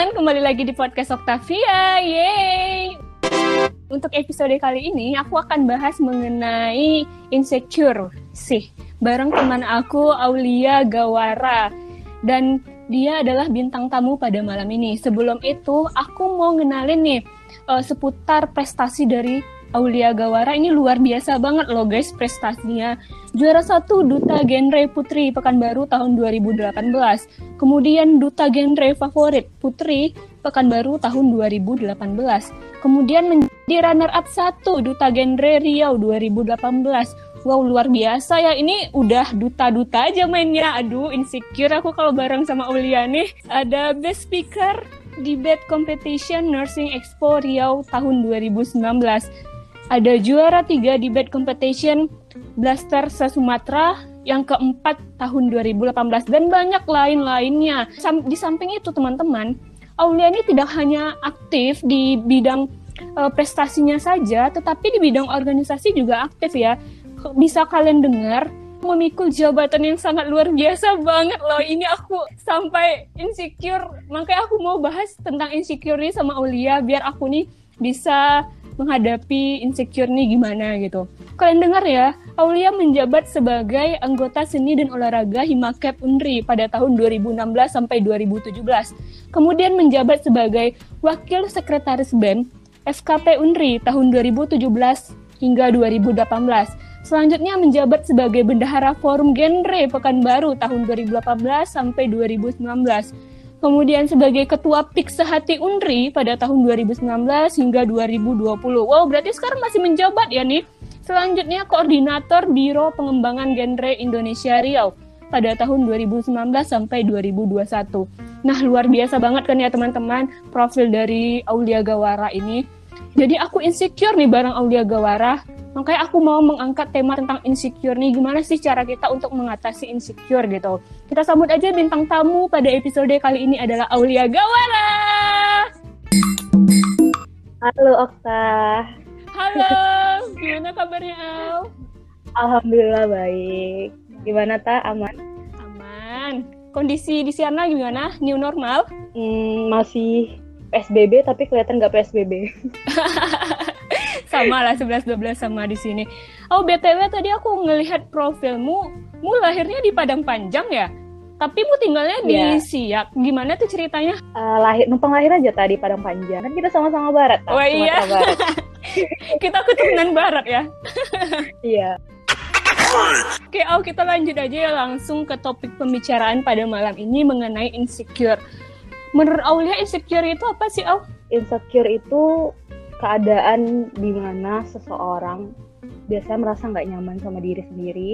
teman-teman, kembali lagi di podcast Octavia. Yeay! Untuk episode kali ini, aku akan bahas mengenai insecure sih. Bareng teman aku, Aulia Gawara. Dan dia adalah bintang tamu pada malam ini. Sebelum itu, aku mau ngenalin nih uh, seputar prestasi dari Aulia Gawara ini luar biasa banget loh guys prestasinya. Juara satu Duta Genre Putri Pekanbaru tahun 2018. Kemudian Duta Genre Favorit Putri Pekanbaru tahun 2018. Kemudian menjadi runner up satu Duta Genre Riau 2018. Wow luar biasa ya ini udah duta-duta aja mainnya. Aduh insecure aku kalau bareng sama Aulia nih. Ada best speaker debate competition Nursing Expo Riau tahun 2019 ada juara tiga di bed competition Blaster se-Sumatera yang keempat tahun 2018 dan banyak lain-lainnya. Di samping itu teman-teman, Aulia ini tidak hanya aktif di bidang uh, prestasinya saja, tetapi di bidang organisasi juga aktif ya. Bisa kalian dengar memikul jabatan yang sangat luar biasa banget loh. Ini aku sampai insecure. Makanya aku mau bahas tentang insecure ini sama Aulia biar aku nih bisa menghadapi insecure nih gimana gitu. Kalian dengar ya, Aulia menjabat sebagai anggota seni dan olahraga Himakep Unri pada tahun 2016 sampai 2017. Kemudian menjabat sebagai wakil sekretaris BEM FKP Unri tahun 2017 hingga 2018. Selanjutnya menjabat sebagai bendahara Forum Genre Pekanbaru tahun 2018 sampai 2019 Kemudian sebagai ketua PIK Sehati Unri pada tahun 2019 hingga 2020. Wow, berarti sekarang masih menjabat ya nih. Selanjutnya koordinator Biro Pengembangan Genre Indonesia Riau pada tahun 2019 sampai 2021. Nah, luar biasa banget kan ya teman-teman profil dari Aulia Gawara ini. Jadi aku insecure nih bareng Aulia Gawara Makanya aku mau mengangkat tema tentang insecure nih, gimana sih cara kita untuk mengatasi insecure gitu. Kita sambut aja bintang tamu pada episode kali ini adalah Aulia Gawara. Halo Okta. Halo, gimana kabarnya Al? Alhamdulillah baik. Gimana ta? Aman? Aman. Kondisi di sana gimana? New normal? Hmm, masih PSBB tapi kelihatan nggak PSBB. sama lah 11-12 sama di sini. Oh BTW tadi aku ngelihat profilmu, mu lahirnya di Padang Panjang ya? Tapi mu tinggalnya di yeah. Siak. Gimana tuh ceritanya? Uh, lahir numpang lahir aja tadi Padang Panjang. Kan kita sama-sama barat. Oh iya. Barat. kita keturunan barat ya. iya. Oke, oh kita lanjut aja ya langsung ke topik pembicaraan pada malam ini mengenai insecure. Menurut Aulia insecure itu apa sih, Au? Insecure itu keadaan di mana seseorang biasanya merasa nggak nyaman sama diri sendiri,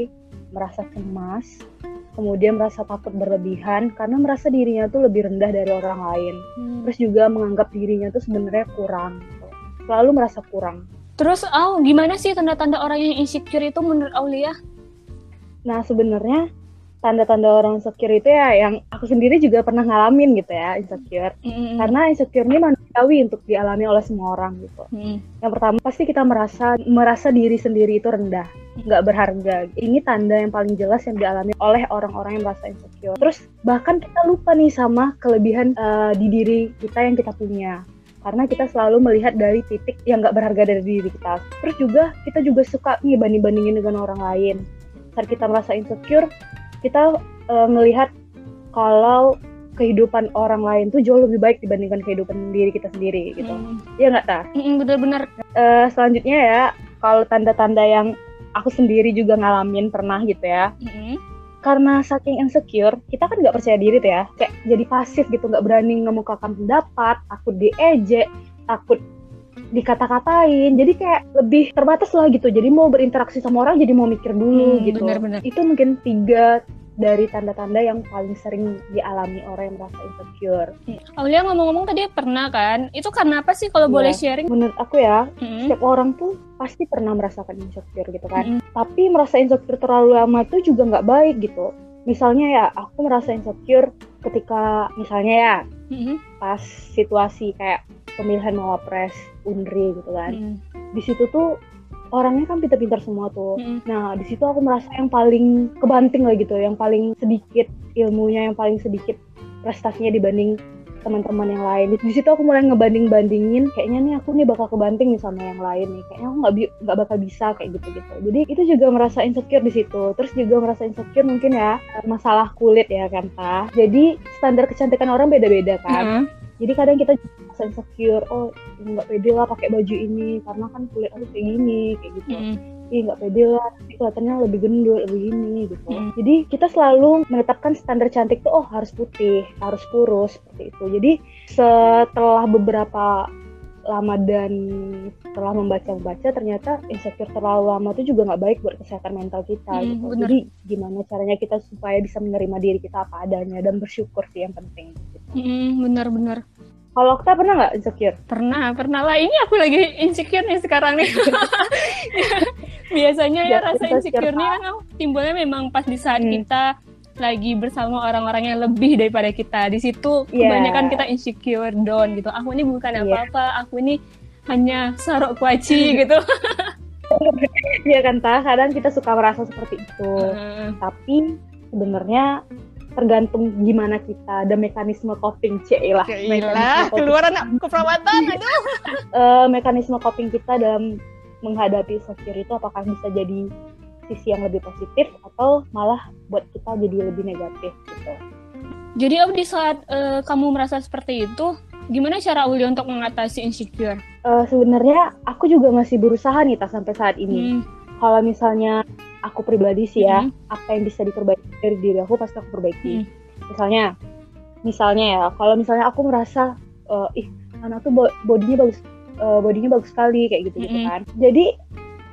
merasa cemas, kemudian merasa takut berlebihan karena merasa dirinya tuh lebih rendah dari orang lain. Hmm. Terus juga menganggap dirinya tuh sebenarnya kurang. Selalu merasa kurang. Terus, oh, gimana sih tanda-tanda orang yang insecure itu menurut Aulia? Nah, sebenarnya tanda-tanda orang insecure itu ya yang aku sendiri juga pernah ngalamin gitu ya insecure. Mm. karena insecure ini manusiawi untuk dialami oleh semua orang gitu. Mm. yang pertama pasti kita merasa merasa diri sendiri itu rendah nggak berharga. Ini tanda yang paling jelas yang dialami oleh orang-orang yang merasa insecure. Terus bahkan kita lupa nih sama kelebihan uh, di diri kita yang kita punya. Karena kita selalu melihat dari titik yang nggak berharga dari diri kita. Terus juga kita juga suka nih banding-bandingin dengan orang lain. Saat kita merasa insecure kita uh, melihat kalau kehidupan orang lain tuh jauh lebih baik dibandingkan kehidupan diri kita sendiri gitu. Mm. Iya nggak ta? Mm, bener-bener. Uh, selanjutnya ya, kalau tanda-tanda yang aku sendiri juga ngalamin pernah gitu ya. Mm. Karena saking insecure, kita kan nggak percaya diri tuh ya, kayak jadi pasif gitu, nggak berani ngemukakan pendapat, takut diejek, takut dikata-katain jadi kayak lebih terbatas lah gitu jadi mau berinteraksi sama orang jadi mau mikir dulu hmm, gitu bener, bener. itu mungkin tiga dari tanda-tanda yang paling sering dialami orang yang merasa insecure. Hmm. Aulia ngomong-ngomong tadi pernah kan, itu karena apa sih kalau yeah. boleh sharing? Menurut aku ya, hmm. setiap orang tuh pasti pernah merasakan insecure gitu kan. Hmm. Tapi merasa insecure terlalu lama itu juga nggak baik gitu. Misalnya ya, aku merasa insecure ketika misalnya ya, hmm. pas situasi kayak pemilihan mawapres Unri gitu kan. Hmm. Di situ tuh orangnya kan pintar-pintar semua tuh. Hmm. Nah, di situ aku merasa yang paling kebanting lah gitu, yang paling sedikit ilmunya, yang paling sedikit prestasinya dibanding teman-teman yang lain di situ aku mulai ngebanding bandingin kayaknya nih aku nih bakal kebanting nih sama yang lain nih kayaknya aku nggak nggak bakal bisa kayak gitu gitu jadi itu juga merasa insecure di situ terus juga merasa insecure mungkin ya masalah kulit ya kan ta jadi standar kecantikan orang beda-beda kan mm -hmm. jadi kadang kita merasa insecure oh nggak pede lah pakai baju ini karena kan kulit aku kayak gini kayak gitu mm ih nggak pede lah tapi kelihatannya lebih gendut lebih ini gitu hmm. jadi kita selalu menetapkan standar cantik tuh oh harus putih harus kurus seperti itu jadi setelah beberapa lama dan setelah membaca-baca ternyata insecure terlalu lama itu juga nggak baik buat kesehatan mental kita hmm, gitu. Jadi gimana caranya kita supaya bisa menerima diri kita apa adanya dan bersyukur sih yang penting. Gitu. Hmm, benar-benar. Kalau kita pernah nggak insecure? Pernah, pernah lah. Ini aku lagi insecure nih sekarang nih. biasanya ya, rasa insecure nih kan timbulnya memang pas di saat hmm. kita lagi bersama orang-orang yang lebih daripada kita di situ yeah. kebanyakan kita insecure down gitu aku ini bukan iya. apa-apa yeah. aku ini hanya sarok kuaci gitu Iya kan ta kadang kita suka merasa seperti itu uh. tapi sebenarnya tergantung gimana kita ada mekanisme coping cek lah keluar anak keperawatan aduh uh, mekanisme coping kita dalam menghadapi insecure itu apakah bisa jadi sisi yang lebih positif atau malah buat kita jadi lebih negatif gitu. Jadi Om di saat uh, kamu merasa seperti itu, gimana cara Uli untuk mengatasi insecure? Uh, Sebenarnya aku juga masih berusaha nih tak sampai saat ini. Hmm. Kalau misalnya aku pribadi sih ya, hmm. apa yang bisa diperbaiki dari diri aku pasti aku perbaiki. Hmm. Misalnya, misalnya ya, kalau misalnya aku merasa, uh, ih anak tuh bodinya bagus uh, bodinya bagus sekali kayak gitu gitu kan jadi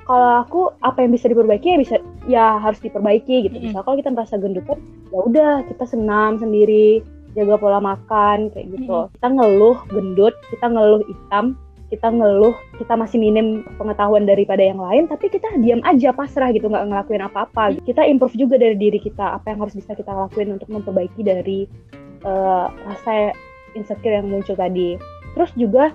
kalau aku apa yang bisa diperbaiki ya bisa ya harus diperbaiki gitu. Misal kalau kita merasa gendut kan ya udah kita senam sendiri, jaga pola makan kayak gitu. Kita ngeluh gendut, kita ngeluh hitam, kita ngeluh kita masih minim pengetahuan daripada yang lain, tapi kita diam aja pasrah gitu nggak ngelakuin apa-apa. Kita improve juga dari diri kita apa yang harus bisa kita lakuin untuk memperbaiki dari uh, rasa insecure yang muncul tadi. Terus juga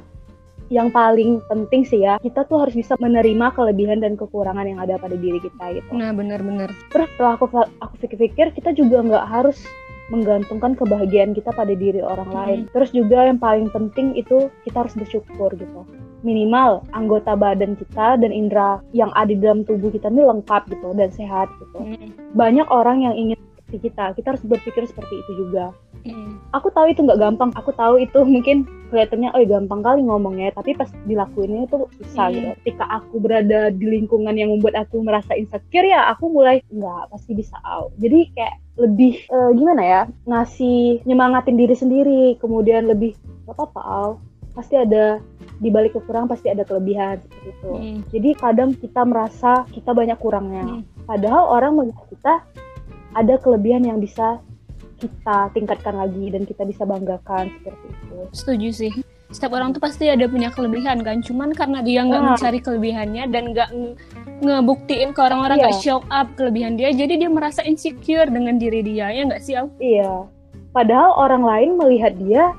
yang paling penting sih ya kita tuh harus bisa menerima kelebihan dan kekurangan yang ada pada diri kita gitu. Nah benar-benar. Terus setelah aku aku pikir-pikir kita juga nggak harus menggantungkan kebahagiaan kita pada diri orang hmm. lain. Terus juga yang paling penting itu kita harus bersyukur gitu. Minimal anggota badan kita dan indera yang ada di dalam tubuh kita ini lengkap gitu dan sehat gitu. Hmm. Banyak orang yang ingin seperti kita, kita harus berpikir seperti itu juga. Hmm. Aku tahu itu nggak gampang. Aku tahu itu mungkin kelihatannya oh gampang kali ngomongnya, tapi pas dilakuinnya itu susah hmm. gitu. Ketika aku berada di lingkungan yang membuat aku merasa insecure ya, aku mulai nggak pasti bisa out. Jadi kayak lebih uh, gimana ya ngasih nyemangatin diri sendiri, kemudian lebih apa apa Al, pasti ada di balik kekurangan pasti ada kelebihan seperti itu. Hmm. Jadi kadang kita merasa kita banyak kurangnya, hmm. padahal orang melihat kita ada kelebihan yang bisa kita tingkatkan lagi dan kita bisa banggakan seperti itu. Setuju sih. Setiap orang tuh pasti ada punya kelebihan kan, cuman karena dia nggak nah. mencari kelebihannya dan nggak ngebuktiin ke orang-orang nggak iya. show up kelebihan dia, jadi dia merasa insecure dengan diri dia ya nggak sih, Au? Iya. Padahal orang lain melihat dia,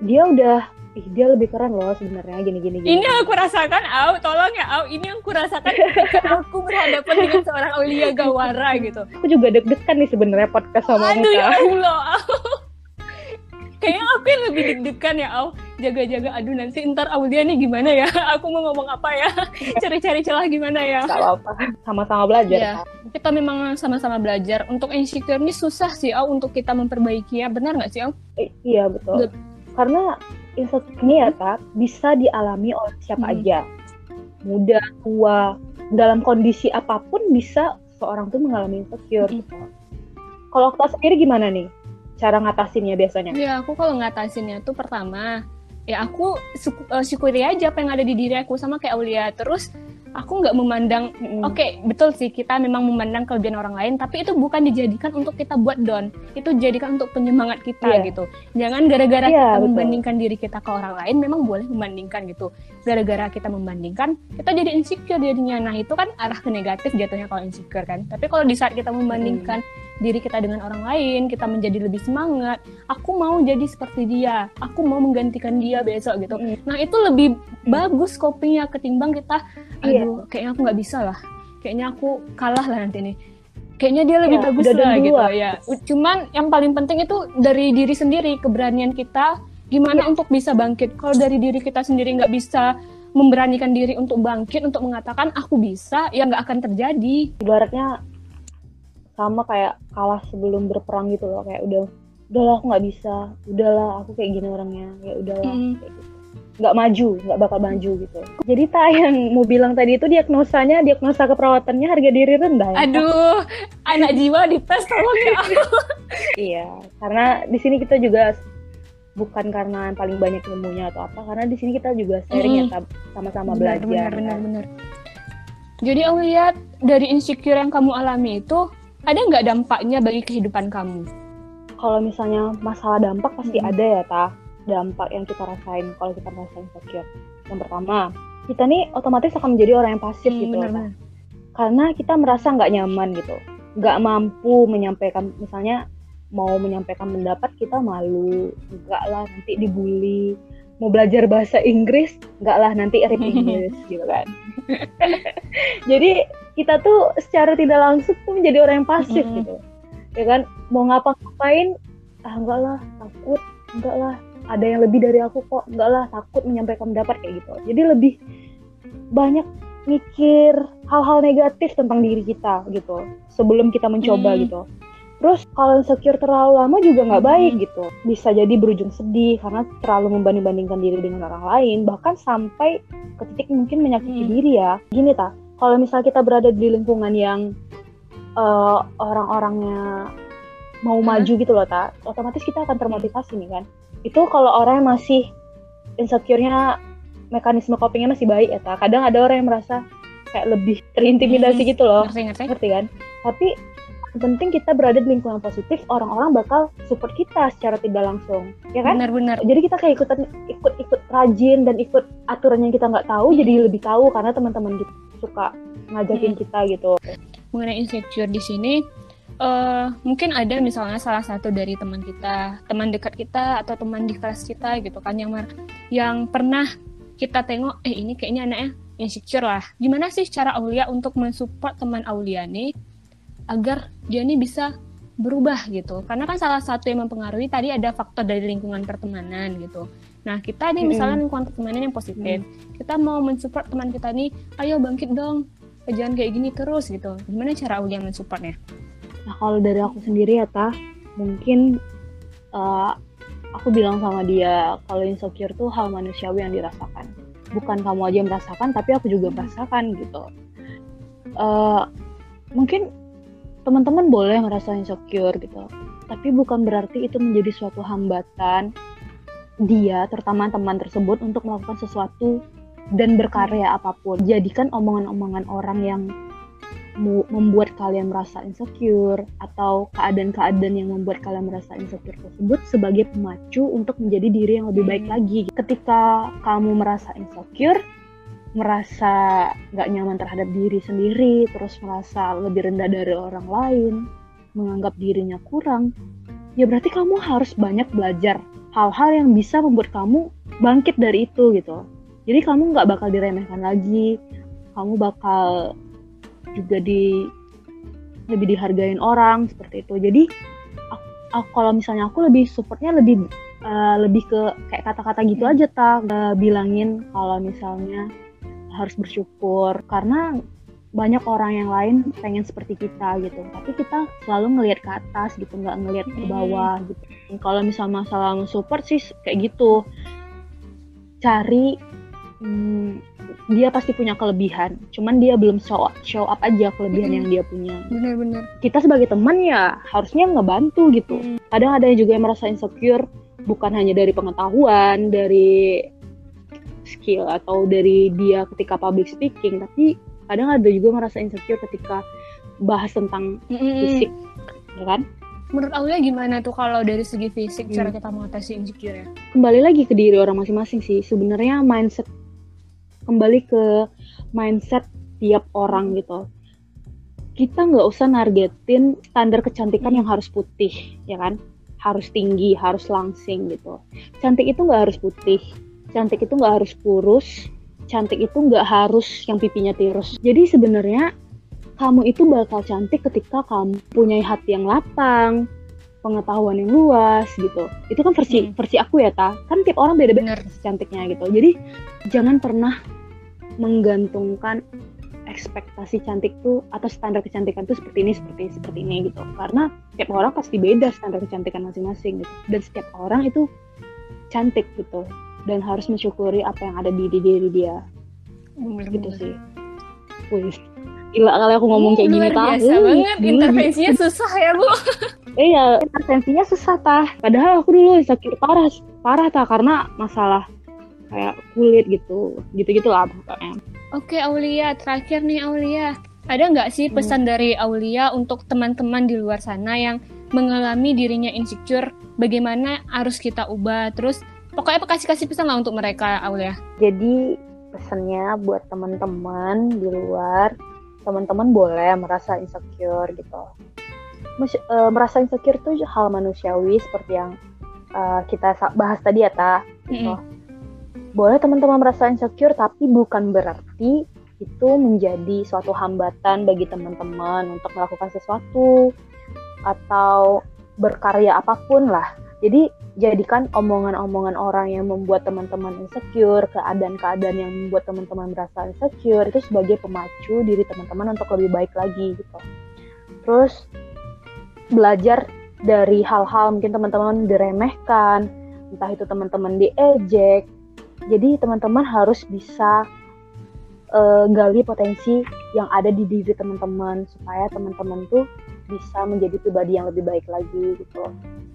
dia udah ih dia lebih keren loh sebenarnya gini gini gini. Ini aku rasakan, Au, tolong ya, Au. Ini yang aku rasakan aku berhadapan dengan seorang Aulia Gawara gitu. Aku juga deg-degan nih sebenarnya podcast sama Aduh ya Allah, Au. Kayaknya aku yang lebih deg-degan ya, Au. Jaga-jaga, aduh nanti ntar Aulia nih gimana ya? Aku mau ngomong apa ya? Cari-cari celah gimana ya? Gak apa-apa, sama-sama belajar. Iya. Kita memang sama-sama belajar. Untuk insecure ini susah sih, Au, untuk kita memperbaikinya. Benar nggak sih, Au? Eh, iya, betul. Karena insecure ini ya kak bisa dialami oleh siapa hmm. aja muda tua dalam kondisi apa pun bisa seorang tuh mengalami insecure hmm. gitu. kalau kita sendiri gimana nih cara ngatasinnya biasanya? Ya aku kalau ngatasinnya tuh pertama ya aku eh, syukuri aja apa yang ada di diri aku sama kayak Aulia terus aku nggak memandang mm. oke okay, betul sih kita memang memandang kelebihan orang lain tapi itu bukan dijadikan untuk kita buat down itu dijadikan untuk penyemangat kita yeah. gitu jangan gara-gara yeah, kita betul. membandingkan diri kita ke orang lain memang boleh membandingkan gitu gara-gara kita membandingkan kita jadi insecure jadinya nah itu kan arah ke negatif jatuhnya kalau insecure kan tapi kalau di saat kita membandingkan mm diri kita dengan orang lain, kita menjadi lebih semangat. Aku mau jadi seperti dia, aku mau menggantikan dia besok gitu. Mm. Nah itu lebih mm. bagus kopinya ketimbang kita, iya. aduh yeah. kayaknya aku nggak bisa lah, kayaknya aku kalah lah nanti nih. kayaknya dia lebih ya, bagus lah gitu ya cuman yang paling penting itu dari diri sendiri keberanian kita gimana ya. untuk bisa bangkit kalau dari diri kita sendiri nggak bisa memberanikan diri untuk bangkit untuk mengatakan aku bisa ya nggak akan terjadi ibaratnya sama kayak kalah sebelum berperang gitu loh kayak udah udahlah aku nggak bisa udahlah aku kayak gini orangnya ya udahlah mm. kayak gitu nggak maju nggak bakal maju gitu jadi tak yang mau bilang tadi itu diagnosanya diagnosa keperawatannya harga diri rendah ya? aduh anak jiwa di tes tolong ya iya karena di sini kita juga bukan karena yang paling banyak ilmunya atau apa karena di sini kita juga sharing mm. ya sama-sama belajar benar benar benar jadi aku lihat dari insecure yang kamu alami itu ada nggak dampaknya bagi kehidupan kamu? Kalau misalnya masalah dampak pasti hmm. ada ya ta dampak yang kita rasain kalau kita merasa insecure yang pertama kita nih otomatis akan menjadi orang yang pasif hmm, gitu bener -bener. karena kita merasa nggak nyaman gitu. Nggak mampu menyampaikan misalnya mau menyampaikan pendapat kita malu. Enggak lah nanti dibully. Mau belajar bahasa Inggris enggak lah nanti rip Inggris gitu kan. Jadi kita tuh secara tidak langsung tuh menjadi orang yang pasif mm -hmm. gitu. Ya kan? Mau ngapa-ngapain? Ah enggak lah takut. Enggak lah. Ada yang lebih dari aku kok. Enggak lah takut menyampaikan pendapat kayak gitu. Jadi lebih banyak mikir hal-hal negatif tentang diri kita gitu. Sebelum kita mencoba hmm. gitu. Terus kalau insecure terlalu lama juga nggak hmm. baik gitu. Bisa jadi berujung sedih karena terlalu membanding-bandingkan diri dengan orang lain. Bahkan sampai ke titik mungkin menyakiti hmm. diri ya. Gini ta kalau misal kita berada di lingkungan yang uh, orang-orangnya mau hmm. maju gitu loh tak otomatis kita akan termotivasi nih kan itu kalau orang yang masih insecure-nya mekanisme copingnya masih baik ya tak kadang ada orang yang merasa kayak lebih terintimidasi hmm. gitu loh ngerti, ngerti. ngerti kan tapi penting kita berada di lingkungan positif orang-orang bakal support kita secara tidak langsung ya kan benar-benar jadi kita kayak ikutan ikut-ikut rajin dan ikut aturan yang kita nggak tahu hmm. jadi lebih tahu karena teman-teman kita suka ngajakin hmm. kita gitu mengenai insecure di sini uh, mungkin ada misalnya salah satu dari teman kita, teman dekat kita atau teman di kelas kita gitu kan yang yang pernah kita tengok eh ini kayaknya anaknya insecure lah. Gimana sih cara Aulia untuk mensupport teman Aulia nih agar dia nih bisa berubah gitu. Karena kan salah satu yang mempengaruhi tadi ada faktor dari lingkungan pertemanan gitu. Nah, kita nih misalnya lingkungan pertemanan yang positif. Kita mau mensupport teman kita nih, ayo bangkit dong, jangan kayak gini terus gitu. Gimana cara Aulia mensupportnya? Nah kalau dari aku sendiri ya tah mungkin uh, aku bilang sama dia kalau insecure tuh hal manusiawi yang dirasakan. Bukan kamu aja yang merasakan tapi aku juga merasakan gitu. Uh, mungkin teman-teman boleh ngerasa insecure gitu. Tapi bukan berarti itu menjadi suatu hambatan dia terutama teman tersebut untuk melakukan sesuatu dan berkarya apa pun. Jadikan omongan-omongan orang yang membuat kalian merasa insecure atau keadaan-keadaan yang membuat kalian merasa insecure tersebut sebagai pemacu untuk menjadi diri yang lebih baik lagi. Ketika kamu merasa insecure, merasa nggak nyaman terhadap diri sendiri, terus merasa lebih rendah dari orang lain, menganggap dirinya kurang, ya berarti kamu harus banyak belajar hal-hal yang bisa membuat kamu bangkit dari itu gitu. Jadi kamu nggak bakal diremehkan lagi. Kamu bakal juga di lebih dihargain orang seperti itu. Jadi aku, aku, kalau misalnya aku lebih supportnya lebih uh, lebih ke kayak kata-kata gitu aja tak uh, bilangin kalau misalnya harus bersyukur. Karena banyak orang yang lain pengen seperti kita gitu. Tapi kita selalu ngelihat ke atas gitu nggak ngelihat ke bawah gitu. Kalau misalnya masalah support sih kayak gitu. Cari hmm, dia pasti punya kelebihan. Cuman dia belum show up, show up aja kelebihan mm yang dia punya. Bener-bener kita sebagai teman ya harusnya ngebantu gitu. Mm. kadang ada juga yang merasa insecure bukan hanya dari pengetahuan dari skill atau dari dia ketika public speaking tapi kadang ada juga merasa insecure ketika bahas tentang mm -hmm. fisik ya kan menurut Aulia gimana tuh kalau dari segi fisik hmm. cara kita mengatasi insecure ya? Kembali lagi ke diri orang masing-masing sih. Sebenarnya mindset kembali ke mindset tiap orang gitu kita nggak usah nargetin standar kecantikan yang harus putih ya kan harus tinggi harus langsing gitu cantik itu nggak harus putih cantik itu nggak harus kurus cantik itu nggak harus yang pipinya tirus jadi sebenarnya kamu itu bakal cantik ketika kamu punya hati yang lapang, pengetahuan yang luas gitu. Itu kan versi hmm. versi aku ya, ta. Kan tiap orang beda-beda cantiknya gitu. Jadi jangan pernah menggantungkan ekspektasi cantik tuh atau standar kecantikan tuh seperti ini seperti ini seperti ini gitu karena setiap orang pasti beda standar kecantikan masing-masing gitu dan setiap orang itu cantik gitu dan harus mensyukuri apa yang ada di diri dia bener, gitu bener. sih wih gila kali aku ngomong kayak gini tahu biasa uh, banget intervensinya susah ya bu iya intervensinya susah tah padahal aku dulu sakit parah parah tah karena masalah kayak kulit gitu gitu gitu lah pokoknya Oke Aulia, terakhir nih Aulia. Ada nggak sih hmm. pesan hmm. dari Aulia untuk teman-teman di luar sana yang mengalami dirinya insecure? Bagaimana harus kita ubah? Terus pokoknya kasih-kasih pesan lah untuk mereka Aulia. Jadi pesannya buat teman-teman di luar, teman-teman boleh merasa insecure gitu. Mas, uh, merasa insecure itu hal manusiawi seperti yang uh, kita bahas tadi ya, Ta. Gitu. -hmm boleh teman-teman merasa insecure tapi bukan berarti itu menjadi suatu hambatan bagi teman-teman untuk melakukan sesuatu atau berkarya apa pun lah. Jadi jadikan omongan-omongan orang yang membuat teman-teman insecure, keadaan-keadaan yang membuat teman-teman merasa insecure itu sebagai pemacu diri teman-teman untuk lebih baik lagi gitu. Terus belajar dari hal-hal mungkin teman-teman diremehkan, entah itu teman-teman diejek, jadi teman-teman harus bisa uh, gali potensi yang ada di diri teman-teman supaya teman-teman tuh bisa menjadi pribadi yang lebih baik lagi gitu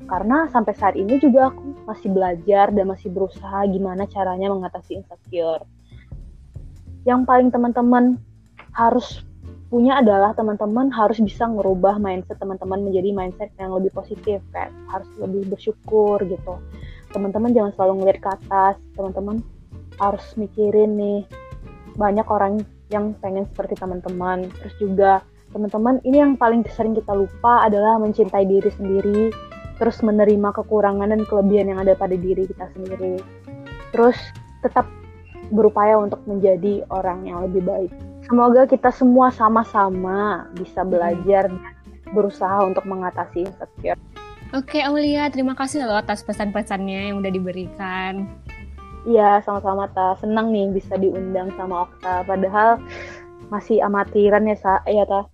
Karena sampai saat ini juga aku masih belajar dan masih berusaha gimana caranya mengatasi insecure. Yang paling teman-teman harus punya adalah teman-teman harus bisa ngerubah mindset teman-teman menjadi mindset yang lebih positif kayak harus lebih bersyukur gitu. Teman-teman jangan selalu ngeliat ke atas teman-teman harus mikirin nih banyak orang yang pengen seperti teman-teman. Terus juga teman-teman ini yang paling sering kita lupa adalah mencintai diri sendiri terus menerima kekurangan dan kelebihan yang ada pada diri kita sendiri terus tetap berupaya untuk menjadi orang yang lebih baik semoga kita semua sama-sama bisa belajar dan berusaha untuk mengatasi insecure Oke Aulia, terima kasih loh atas pesan-pesannya yang udah diberikan. Iya, sama-sama Ta. Senang nih bisa diundang sama Okta. Padahal masih amatiran ya, Sa. Iya, Ta.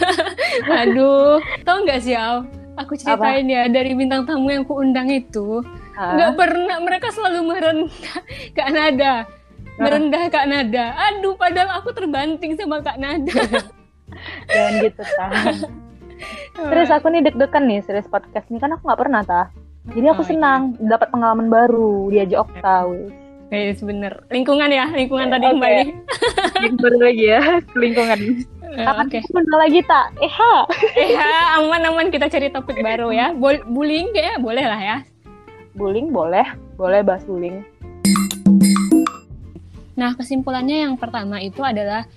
Aduh, tau nggak sih, Al? Aku ceritain Apa? ya, dari bintang tamu yang ku undang itu, nggak pernah, mereka selalu merendah Kak Nada. Merendah Kak Nada. Aduh, padahal aku terbanting sama Kak Nada. Jangan gitu, Ta. Terus aku nih deg-degan nih serius podcast ini kan aku nggak pernah tah. Jadi aku oh, senang iya. dapat pengalaman baru diajak Okta wis. Eh bener lingkungan ya lingkungan tadi okay. kembali. Lingkungan lagi ya lingkungan. Kapan okay. kita lagi tak? Eha. Eha aman aman kita cari topik baru ya. Bol bullying ya boleh lah ya. Bullying boleh boleh bahas bullying. Nah kesimpulannya yang pertama itu adalah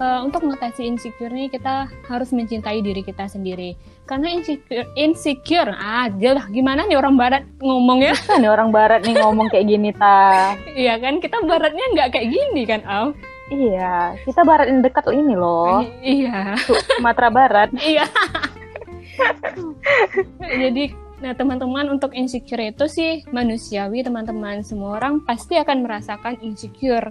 uh, untuk mengatasi insecure nih kita harus mencintai diri kita sendiri karena insecure insecure ah lah gimana nih orang barat ngomong ya kan nih orang barat nih ngomong kayak gini ta iya kan kita baratnya nggak kayak gini kan Al iya kita barat yang dekat ini loh iya Sumatera Barat iya jadi Nah, teman-teman untuk insecure itu sih manusiawi, teman-teman. Semua orang pasti akan merasakan insecure.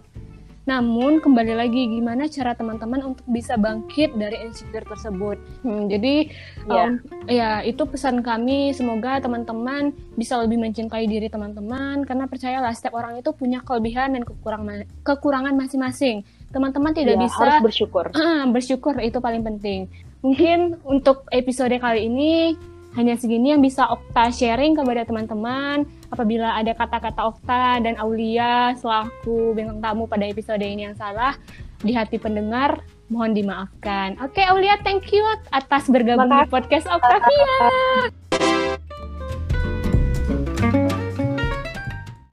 Namun kembali lagi gimana cara teman-teman untuk bisa bangkit dari insecure tersebut. Hmm, jadi yeah. um, ya itu pesan kami semoga teman-teman bisa lebih mencintai diri teman-teman karena percayalah setiap orang itu punya kelebihan dan kekurangan kekurangan masing-masing. Teman-teman tidak yeah, bisa harus bersyukur. Uh, bersyukur itu paling penting. Mungkin untuk episode kali ini hanya segini yang bisa Okta sharing kepada teman-teman. Apabila ada kata-kata Okta dan Aulia selaku bintang tamu pada episode ini yang salah di hati pendengar, mohon dimaafkan. Oke, Aulia, thank you atas bergabung Makasih. di podcast Oktavia.